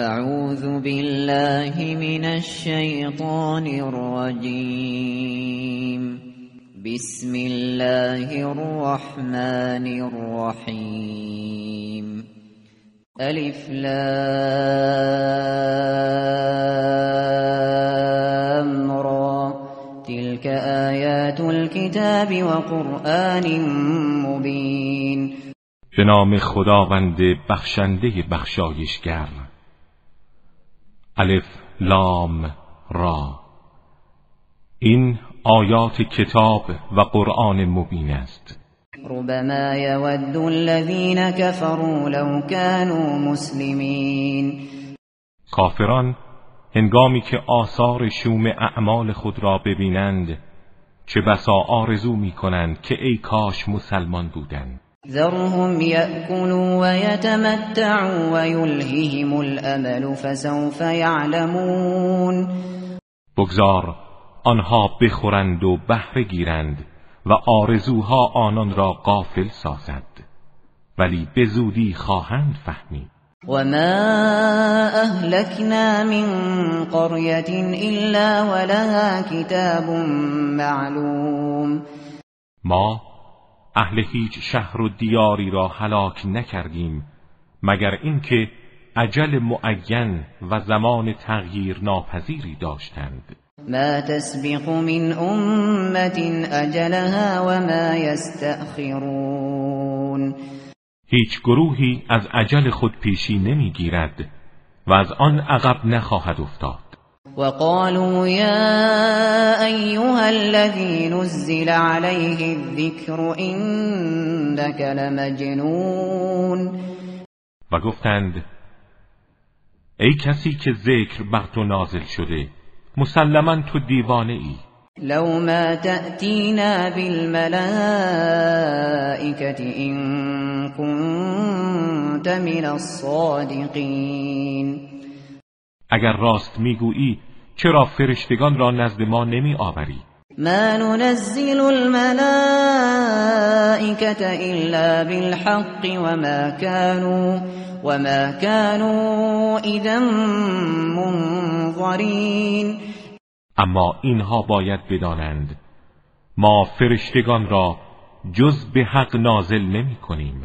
اعوذ بالله من الشیطان الرجیم بسم الله الرحمن الرحیم الف لام را. تلك آیات الكتاب وقرآن مبین به نام خداوند بخشنده بخشایشگر. الف لام را. این آیات کتاب و قرآن مبین است. ربما یود الذین كفروا لو كانوا مسلمین. کافران هنگامی که آثار شوم اعمال خود را ببینند چه بسا آرزو می کنند که ای کاش مسلمان بودند. ذرهم يأكلوا ويتمتعوا ويلههم الأمل فسوف يعلمون. بگذار آنها بخورند و بهره گیرند و آرزوها آنان را غافل سازد. ولی به زودی خواهند فهمید. وما اهلكنا من قرية الا ولها كتاب معلوم. ما اهل هیچ شهر و دیاری را هلاک نکردیم مگر اینکه عجل معین و زمان تغییر ناپذیری داشتند. ما تسبق من امت اجلها وما یستأخرون هیچ گروهی از عجل خود پیشی نمی‌گیرد و از آن عقب نخواهد افتاد. وقالوا يا أيها الذي نزل عليه الذكر إنك لمجنون. و گفتند ای کسی که ذکر بر تو نازل شده مسلما تو دیوانه ای. لو ما تأتینا بالملائكة إن كنت من الصادقين. اگر راست می‌گویی چرا فرشتگان را نزد ما نمی آوری ما ننزل الملائكة إلا بالحق وما كانوا وما كانوا اذا منظرین. اما اینها باید بدانند ما فرشتگان را جز به حق نازل نمی کنیم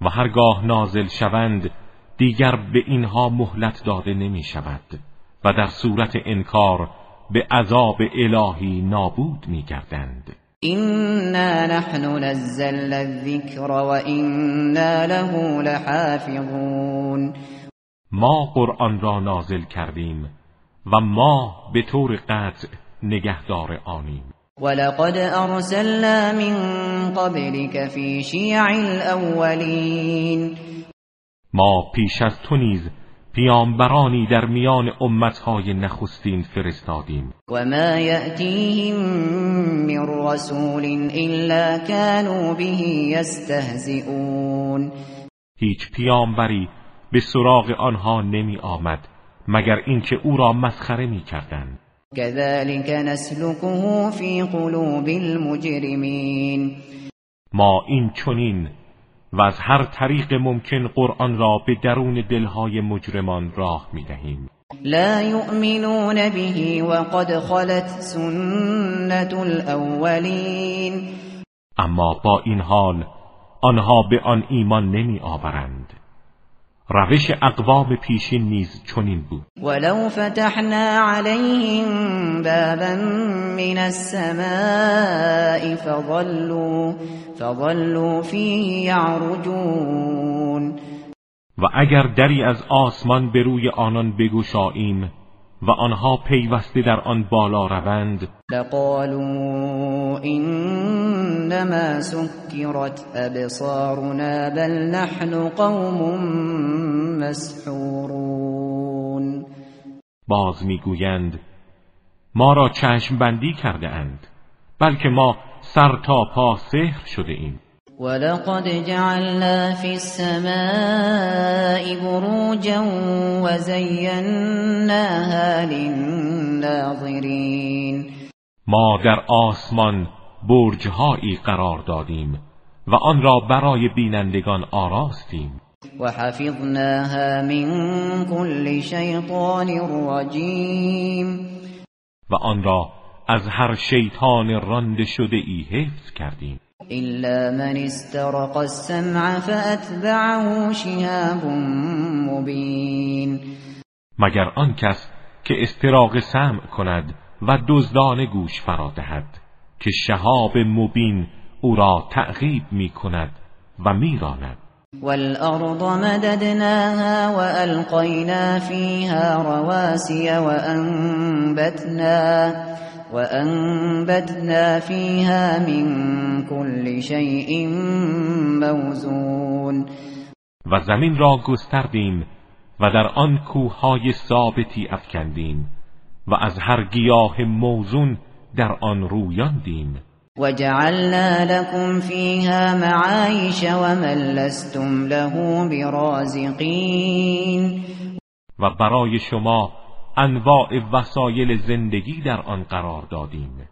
و هرگاه نازل شوند دیگر به اینها مهلت داده نمی شود و در صورت انکار به عذاب الهی نابود می گردند اینا نحن نزلنا الذکر و اینا له لحافظون ما قرآن را نازل کردیم و ما به طور قطع نگهدار آنیم. ولقد ارسلنا من قبلك في شیع الاولین ما پیش از تو نیز پیامبرانی در میان امتهای نخستین فرستادیم. و ما یأتیهم من رسول الا كانوا به یستهزئون. هیچ پیامبری به سراغ آنها نمی آمد مگر اینکه او را مسخره می کردند. كذلك نسلكه في قلوب المجرمین. ما این چنین و از هر طریق ممکن قرآن را به درون دلهای مجرمان راه می دهیم لا يؤمنون به وقد خلت سنت الاولین. اما با این حال آنها به آن ایمان نمی آورند روش اقوام پیشین نیز چنین بود. ولو فتحنا عليهم بابا من السماء فظلوا فظلوا فيه يعرجون و اگر دری از آسمان به روی آنان بگشاییم و آنها پیوسته در آن بالا روند. لقالوا انما سكرت ابصارنا بل نحن قوم مسحورون. باز می‌گویند ما را چشم بندی کرده اند بلکه ما سر تا پا سحر شده ایم ولقد جعلنا في السماء بروجا وزيناها للناظرين ما در آسمان برجهایی قرار دادیم و آن را برای بینندگان آراستیم. وحفظناها من كل شیطان رجیم و آن را از هر شیطان رانده شده ای حفظ کردیم. إلا من استرق السمع فأتبعه شهاب مبین مگر آن کس که استراق سمع کند و دزدان گوش فرا دهد که شهاب مبین او را تعقیب می کند و میراند والأرض مددناها وألقينا فيها رواسي وأنبتنا وأنبتنا فيها من كل شيء موزون. و زمین را گستردیم و در آن کوههای ثابتی افکندیم و از هر گیاه موزون در آن رویاندیم. وجعلنا لكم فيها معايش ومن لستم له برازقين. و برای شما انواع وسایل زندگی در آن قرار دادیم.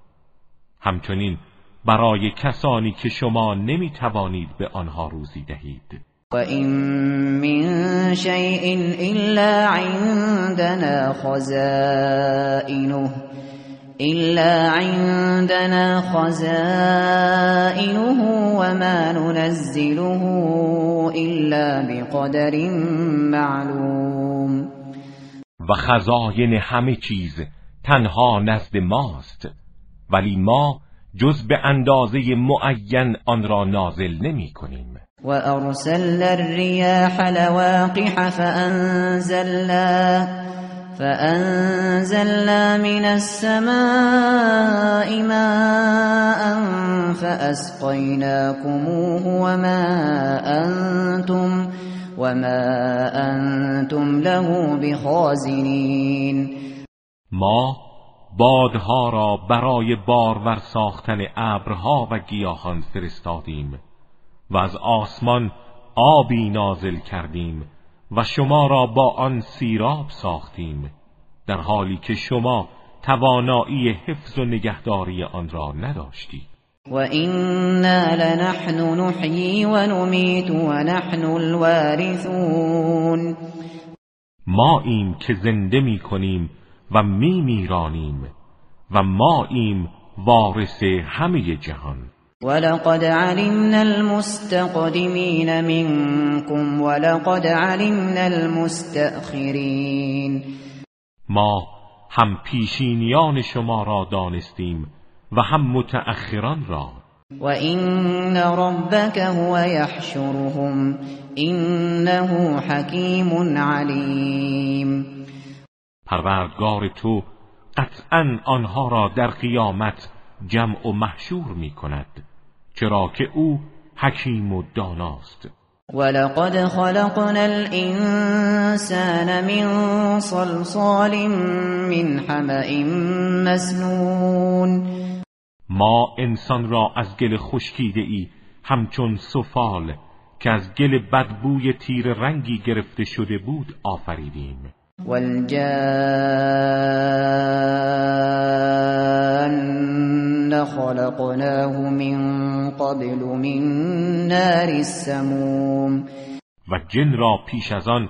همچنین برای کسانی که شما نمی توانید به آنها روزی دهید. و این من شیء الا عندنا خزائنه إلا عندنا خزائنه وما ننزله إلا بقدر معلوم. و خزاین همه چیز تنها نزد ماست ولی ما جز به اندازه معین آن را نازل نمی کنیم. و ارسلنا الرياح لواقح فانزلنا فأنزلنا من السماء ماء فأسقيناكموه وما أنتم وما أنتم له بخازنين. ما بادها را برای بارور ساختن ابرها و گیاهان فرستادیم و از آسمان آبی نازل کردیم و شما را با آن سیراب ساختیم در حالی که شما توانایی حفظ و نگهداری آن را نداشتید. و اینا لنحن نحیی و نمیت و نحن الوارثون ما ایم که زنده می کنیم و می میرانیم و ما ایم وارث همه جهان. ولقد علمنا المستقدمين منكم ولقد علمنا المستأخرين ما هم پیشینیان شما را دانستیم و هم متأخران را. و این ربك هو يحشرهم انه حکیم علیم. پروردگار تو قطعا آنها را در قیامت جمع و محشور می کند چرا که او حکیم و داناست. ولقد خلقنا الانسان من صلصال من حمأ مسنون. ما انسان را از گل خشکیده ای همچون سفال که از گل بدبوی تیر رنگی گرفته شده بود آفریدیم. والجان خلقناه من قبل من نار السموم. و جن را پیش از آن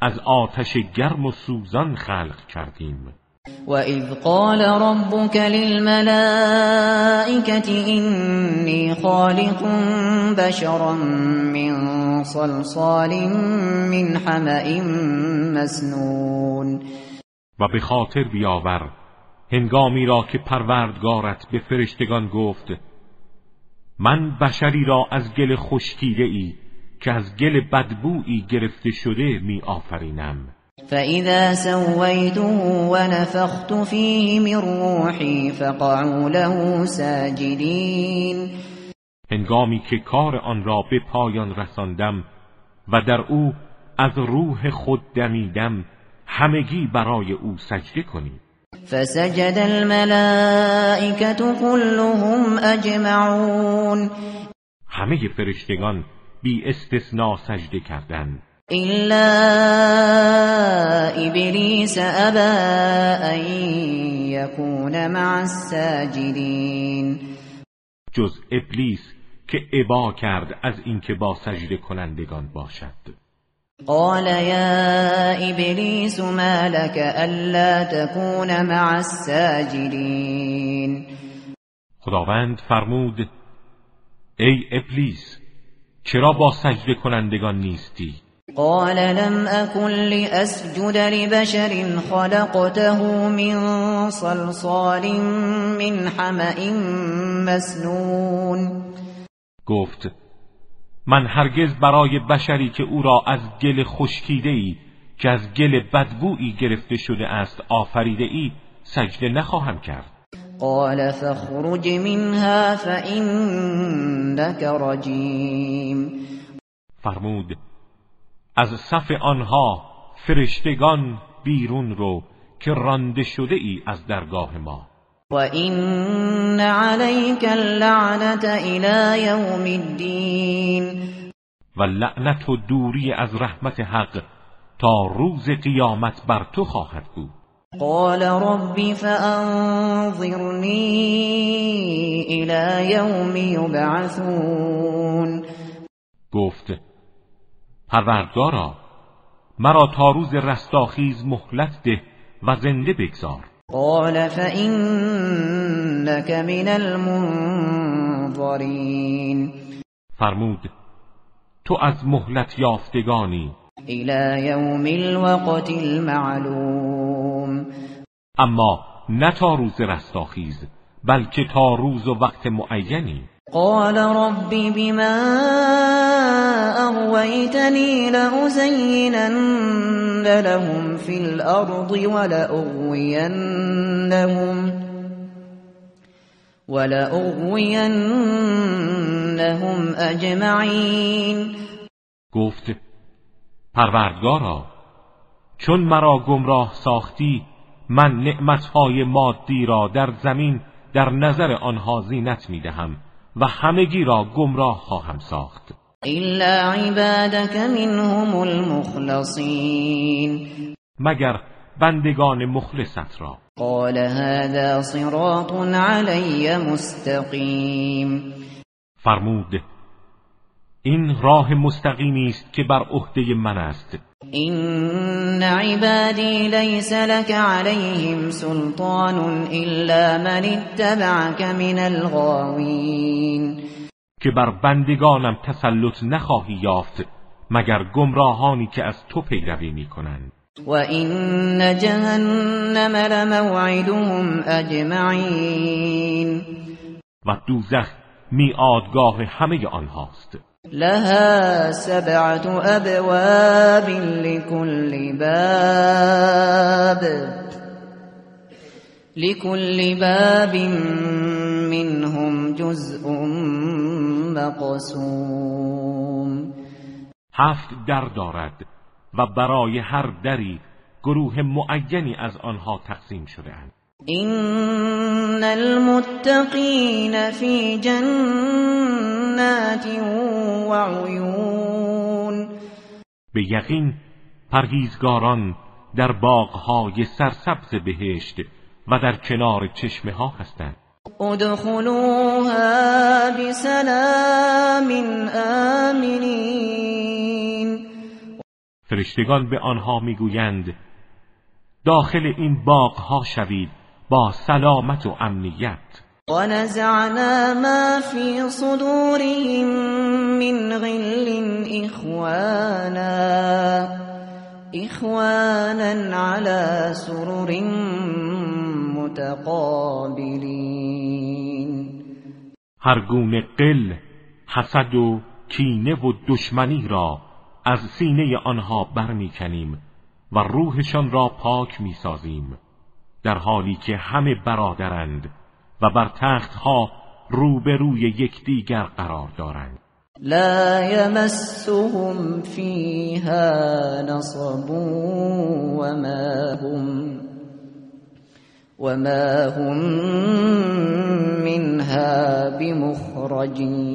از آتش گرم و سوزان خلق کردیم. وَإِذْ قَالَ رَبُّكَ لِلْمَلَائِكَةِ إِنِّي خَالِقٌ بَشَرًا مِّن صَلْصَالٍ مِّنْ حَمَإٍ مَّسْنُونٍ و به خاطر بیاور هنگامی را که پروردگارت به فرشتگان گفت من بشری را از گل خشکیده ای که از گل بدبویی گرفته شده می آفرینم فإذا سويته ونفخت فيه من روحي فقعوا له ساجدين هنگامی که کار آن را به پایان رساندم و در او از روح خود دمیدم همگی برای او سجده کنید فسجد الملائكة كلهم اجمعون همه فرشتگان بی استثناء سجده کردند. إلا إبليس أبى أن يكون مع الساجدين. جز ابلیس که ابا کرد از اینکه با سجده کنندگان باشد. قال يا ابلیس ما لك الا تكون مع الساجدين. خداوند فرمود ای ابلیس چرا با سجده کنندگان نیستی؟ قال لم اكن لاسجد لبشر خلقته من صلصال من حمأ مسنون. گفت من هرگز برای بشری که او را از گل خشکیده ای که از گل بدبویی گرفته شده است آفریده ای سجده نخواهم کرد. قال فاخرج منها فإنك رجیم. فرمود از صف آنها فرشتگان بیرون رو که رانده شده ای از درگاه ما. و این علیک اللعنت الى یوم الدین. و لعنت و دوری از رحمت حق تا روز قیامت بر تو خواهد بود. قال ربی فانظرنی الى یوم یبعثون. گفت پروردگارا مرا تا روز رستاخیز مهلت ده و زنده بگذار. قال فإنك من المنظرین. فرمود تو از مهلت یافتگانی. الى یوم الوقت المعلوم. اما نه تا روز رستاخیز بلکه تا روز و وقت معینی. قال رب بما اغويتني لأزينن لهم في الأرض ولأغوينهم ولأغوينهم أجمعين. گفت پروردگارا چون مرا گمراه ساختی من نعمتهای مادی را در زمین در نظر آنها زینت می‌دهم. و همگی را گمراه خواهم ساخت. الا عبادك منهم المخلصین مگر بندگان مخلصت را. قال هذا صراط علی مستقیم فرمود این راه مستقیمی است که بر عهده من است. این عبادی لیس لك عليهم سلطان الا من اتبعك من الغاوین که بر بندگانم تسلط نخواهی یافت مگر گمراهانی که از تو پیروی می‌کنند. و این جهنم لموعدهم اجمعین و دوزخ میادگاه همه آنهاست. لها سبعة ابواب لكل باب لكل باب منهم جزء مقسوم. هفت در دارد و برای هر دری گروه معینی از آنها تقسیم شده اند این المتقین فی جنات و عیون به یقین پرهیزگاران در باغهای سرسبز بهشت و در کنار چشمه ها هستند. ادخلوها بسلام آمنین. فرشتگان به آنها می‌گویند داخل این باغها شوید. با سلامت و امنیت. و نزعنا ما فی صدورهم من غل اخوانا اخوانا على سرر متقابلین هر گونه قل حسد و کینه و دشمنی را از سینه آنها برمیکنیم و روحشان را پاک می‌سازیم. در حالی که همه برادرند و بر تختها روبروی یکدیگر قرار دارند. لا یمسهم فیها نصب وما هم وما هم منها بمخرجین.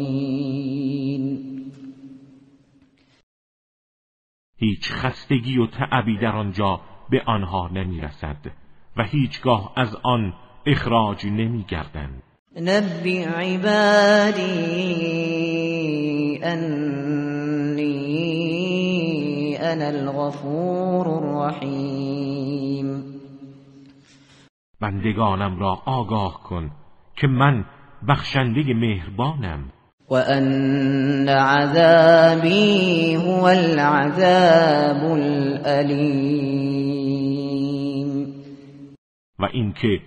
هیچ خستگی و تعبی در آنجا به آنها نمی‌رسد. و هیچگاه از آن اخراج نمیگردند. نبی عبادی انی انا الغفور الرحیم. بندگانم را آگاه کن که من بخشنده مهربانم. و ان عذابی هو العذاب الالیم. و اینکه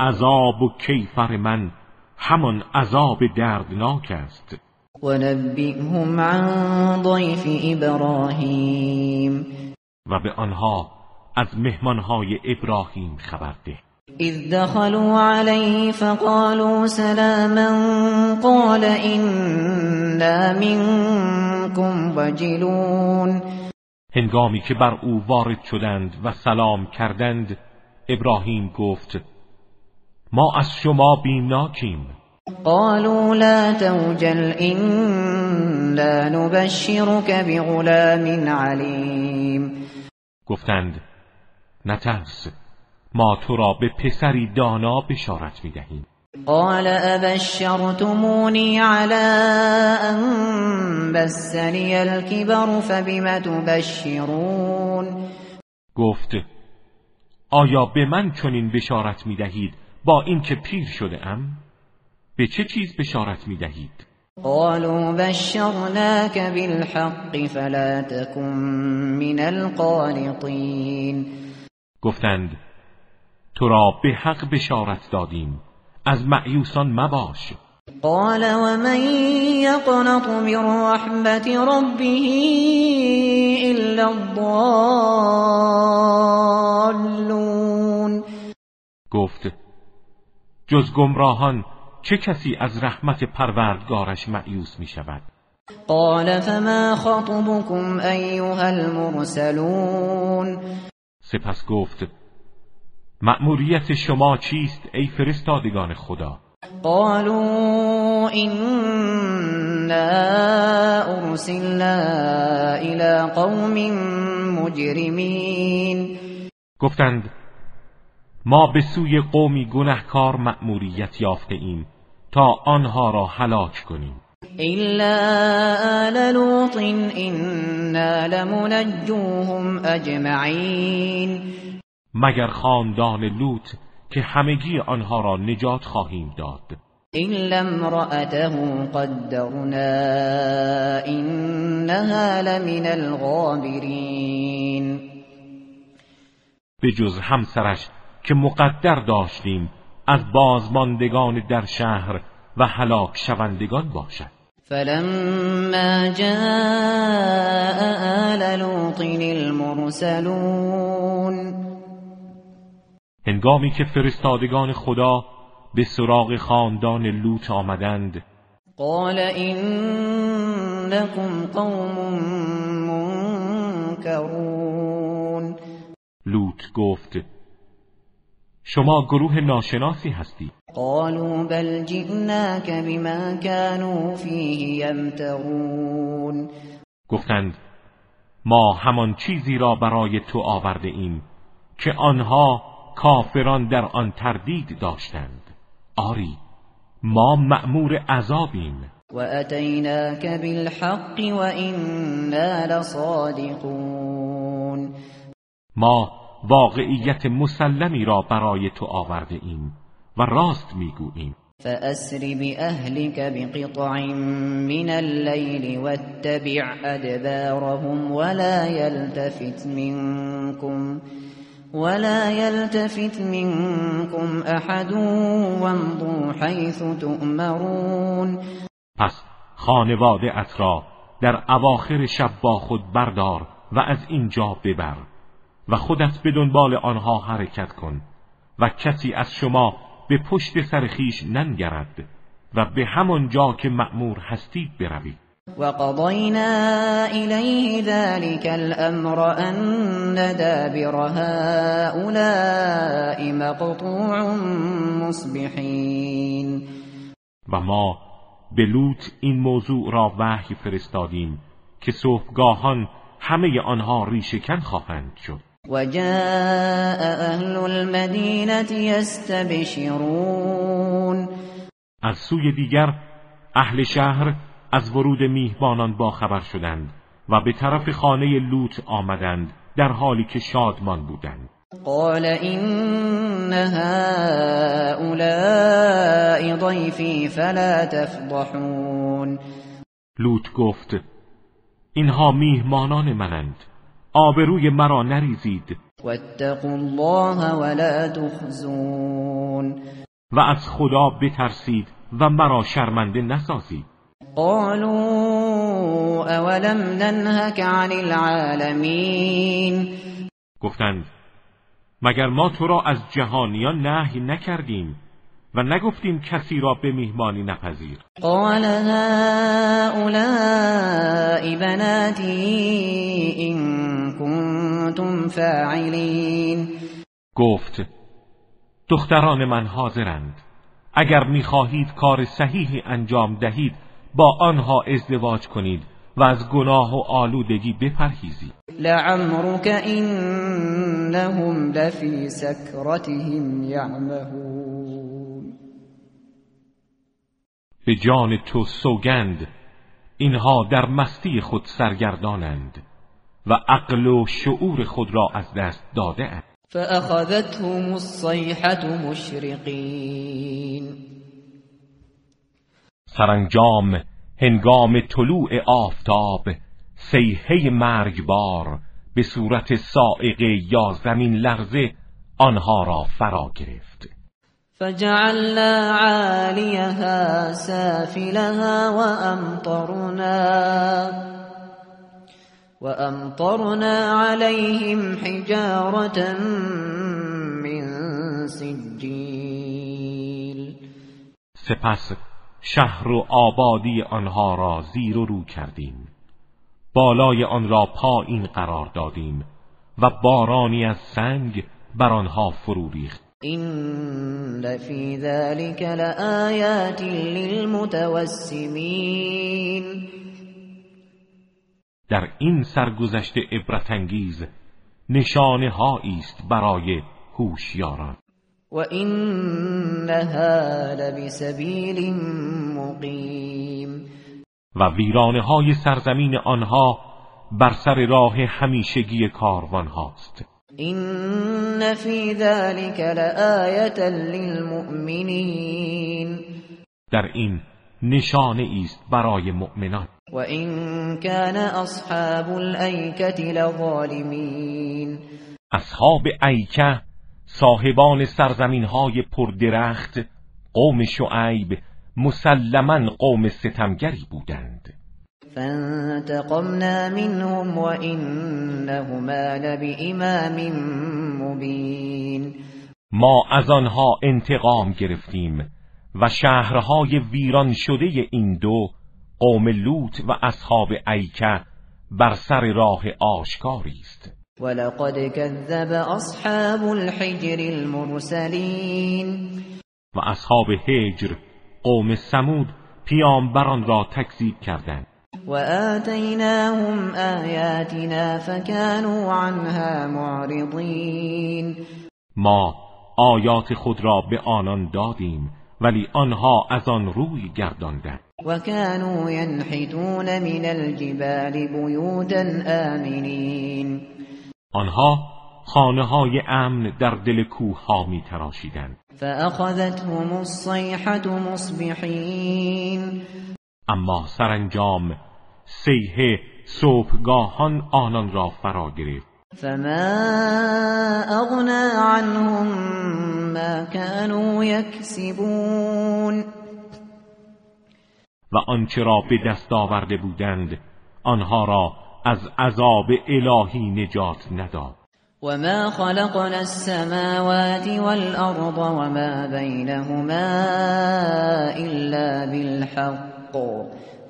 عذاب و کیفر من همان عذاب دردناک است. و نبئهم عن ضیف ابراهیم. و به آنها از مهمانهای ابراهیم خبر ده. اذ دخلوا عليه فقالوا سلاما قال إنا منكم وجلون هنگامی که بر او وارد شدند و سلام کردند ابراهیم گفت ما از شما بیمناکیم. قالوا لا توجل إنا نبشرك بغلام علیم. گفتند نترس ما تو را به پسری دانا بشارت می‌دهیم. قال ابشرتمونی على ان بسنی الكبر فبم تبشرون؟ گفت آیا به من چنین بشارت می‌دهید با اینکه پیر شده ام؟ به چه چیز بشارت می‌دهید؟ قالوا بشرناك بالحق فلا تكن من القانطين گفتند تو را به حق بشارت دادیم. از معیوسان مباش. قال ومن يقنط من رحمت ربه الا الضالون. گفت جز گمراهان چه کسی از رحمت پروردگارش معیوس می شود؟ قال فما خطبكم ایها المرسلون. سپس گفت مأموریت شما چیست ای فرستادگان خدا؟ قالوا إنا ارسلنا الى قوم مجرمین گفتند ما به سوی قومی گنهکار مأموریت یافته ایم تا آنها را هلاک کنیم. الا آل لوط انا لمنجوهم اجمعین مگر خاندان لوط که همگی آنها را نجات خواهیم داد. الا امرأته قدرنا انها لمن الغابرین به جز همسرش که مقدر داشتیم از بازماندگان در شهر و هلاک شوندگان باشد. فلما جاء آل لوط المرسلون هنگامی که فرستادگان خدا به سراغ خاندان لوط آمدند. قال انکم قوم منکرون. لوط گفت شما گروه ناشناسی هستید. قالوا بل جئناك بما كانوا فيه يمترون گفتند ما همان چیزی را برای تو آورده ایم که آنها کافران در آن تردید داشتند. آری ما مأمور عذابیم. و اتیناک بالحق و اینا لصادقون ما واقعیت مسلمی را برای تو آورده ایم و راست می‌گوییم. فأسر بأهلك بقطع من الليل واتبع أدبارهم ولا يلتفت منكم ولا يلتفت منكم احد وامضوا حيث تؤمرون. پس خانواده ات را در اواخر شب با خود بردار و از اینجا ببر و خودت به دنبال آنها حرکت کن و کسی از شما به پشت سر خیش ننگرد و به همان جا که مأمور هستید بروید. وقضينا إليه ذلك الأمر أن دابر هؤلاء مقطوع مصبحين. و ما به لوط این موضوع را وحی فرستادیم که صبحگاهان همه آنها ریشکن خواهند شد. و جاء اهل المدینه یستبشرون از سوی دیگر اهل شهر از ورود میهمانان با خبر شدند و به طرف خانه لوط آمدند در حالی که شادمان بودند. قال این هؤلاء ضیفی فلا تفضحون. لوط گفت اینها میهمانان منند آبروی مرا نریزید. واتقوا الله ولا تخزون. و از خدا بترسید و مرا شرمنده نسازید. قالوا اولم ننهك عن العالمین گفتند مگر ما تو را از جهانیان نهی نکردیم و نگفتیم کسی را به میهمانی نپذیر؟ قال هؤلاء بناتی این کنتم فاعلین گفت دختران من حاضرند. اگر می‌خواهید کار صحیحی انجام دهید با آنها ازدواج کنید و از گناه و آلودگی بپرهیزید. لعمرك انهم لفی سکرتهم یعمهون. به جان تو سوگند اینها در مستی خود سرگردانند و عقل و شعور خود را از دست داده اند. فأخذتهم الصيحة مشرقین. سرانجام هنگام طلوع آفتاب سیحه مرگبار به صورت سائقه یا زمین لرزه آنها را فرا گرفت. فجعلنا عالیها سافلها وامطرنا وامطرنا عليهم حجارة من سجیل. سپس شهر و آبادی آنها را زیر و رو کردیم. بالای آن را پایین قرار دادیم و بارانی از سنگ بر آنها فرو ریخت. این فی ذلك لآیات للمتوسمین در این سرگذشت عبرت انگیز نشانه است برای هوشیاران. و اینها لبسبیل مقیم و ویرانه های سرزمین آنها بر سر راه همیشگی کاروان هاست این فی ذلك لآیت للمؤمنین در این نشانه است برای مؤمنان. و این کان اصحاب الایکه لظالمین اصحاب ایکه صاحبان سرزمین های پردرخت قوم شعیب مسلما قوم ستمگری بودند. فانتقمنا منهم وانهما لبإمام مبین. ما از آنها انتقام گرفتیم و شهرهای ویران شده این دو قوم لوط و اصحاب ایکه بر سر راه آشکاری است. ولقد كذب اصحاب الحجر المرسلین و اصحاب هجر قوم سمود پیامبران را تکذیب کردند. و آتیناهم آیاتنا فكانوا عنها معرضین ما آیات خود را به آنان دادیم ولی آنها از آن روی گرداندند. و كانوا ينحتون من الجبال بیوتا آمنین آنها خانه های امن در دل کوه ها می تراشیدند فأخذتهم الصیحة مصبحین اما سرانجام سیه صبحگاهان آنان را فرا گرفت. فما اغنى عنهم ما كانوا يكسبون. و آنچه را به دست آورده بودند آنها را از عذاب الهی نجات نداد. وما خلقنا السماوات والأرض وما بينهما إلا بالحق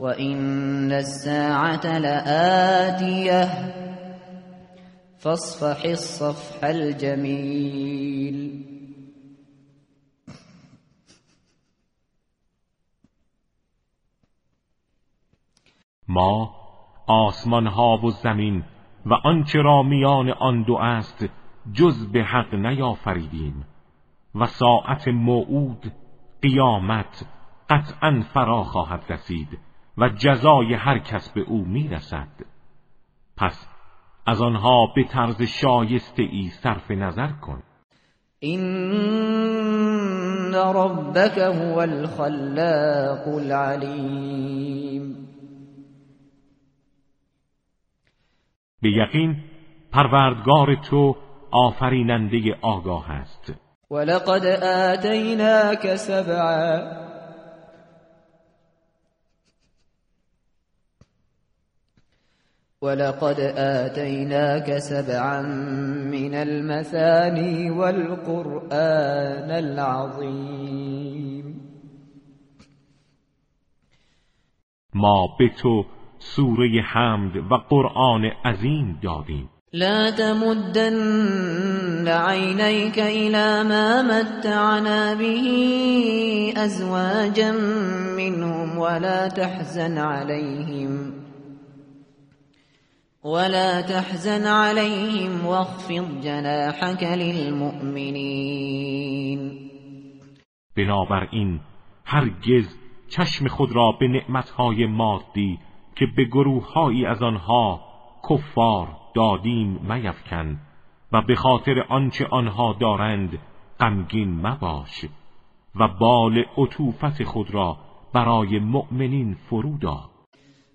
وإن الساعة لآتية فاصفح الصفح الجميل. ما آسمان ها و زمین و آنچه را میان آن دو است جز به حق نیافریدیم و ساعت موعود قیامت قطعا فرا خواهد رسید و جزای هر کس به او می‌رسد. پس از آنها به طرز شایسته ای صرف نظر کن. این ربک هو الخلاق العلیم به یقین پروردگار تو آفریننده آگاه است. ولقد آتیناک سبعا. ولقد آتيناك سبعا من المثاني والقرآن العظيم ما به تو سوره حمد و قرآن عظیم دادیم. لا تمدن عينيك إلى ما متعنا به أزواجا منهم ولا تحزن عليهم ولا تحزن عليهم واخفض جناحك للمؤمنين بنابراین هرگز چشم خود را به نعمتهای مادی که به گروههایی از آنها کفار دادیم میفکن و به خاطر آنچه آنها دارند غمگین مباش و بال عطوفت خود را برای مؤمنین فرو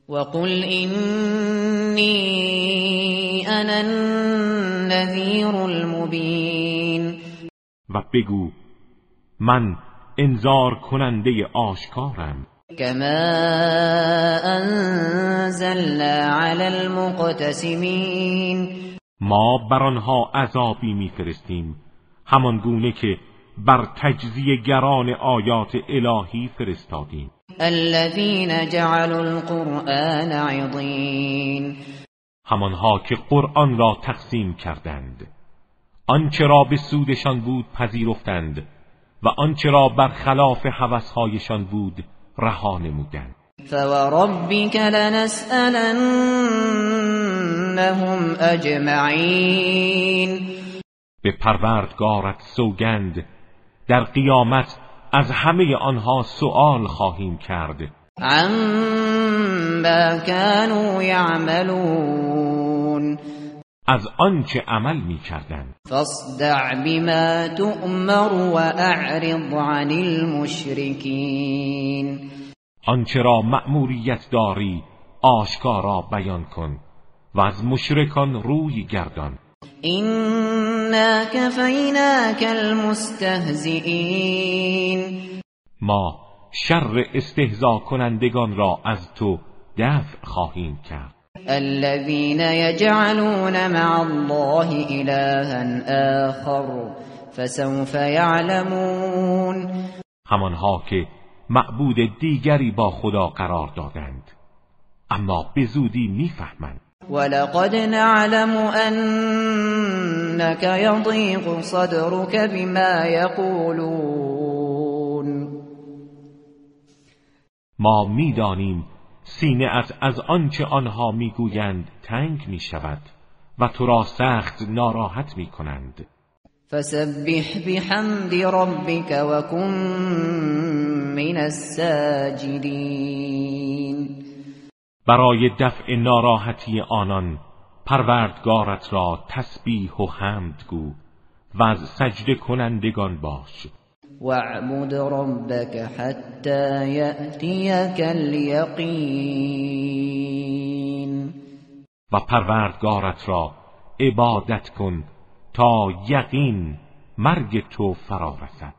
وقل إني أنا النذير المبين. و بگو من انذار کننده آشکارم. كما انزلنا على المقتسمين ما بر آنها عذابی میفرستیم همان گونه که بر تجزیه گران آیات الهی فرستادیم. الذين جعلوا القرآن عضین همانها که قرآن را تقسیم کردند. آنچه را به سودشان بود پذیرفتند و آنچه را بر خلاف هوسهایشان بود رها نمودند. فوربك لنسألنهم اجمعین به پروردگارت سوگند. در قیامت از همه آنها سؤال خواهیم کرد. عما كانوا يعملون. از آنچه عمل می کردن فاصدع بما تؤمر و اعرض عن المشرکین آنچه را مأموریت داری آشکارا بیان کن و از مشرکان روی گردان. اینا کفیناک المستهزئین ما شر استهزا کنندگان را از تو دفع خواهیم کرد. الذين يجعلون مع الله إلها آخر فسوف يعلمون. همانها که معبود دیگری با خدا قرار دادند. اما به زودی می‌فهمند. ولقد نعلم أنك يضيق صدرك بما يقولون. ما می‌دانیم سینه از آنچه آنها می‌گویند تنگ می شود و تو را سخت ناراحت می کنند فسبح بحمد ربك وكن من الساجدین. برای دفع ناراحتی آنان پروردگارت را تسبیح و حمد گو و از سجده کنندگان باش. واعبد ربك حتى يأتيك اليقين. و پروردگارت را عبادت کن تا یقین مرگ تو فرا رسد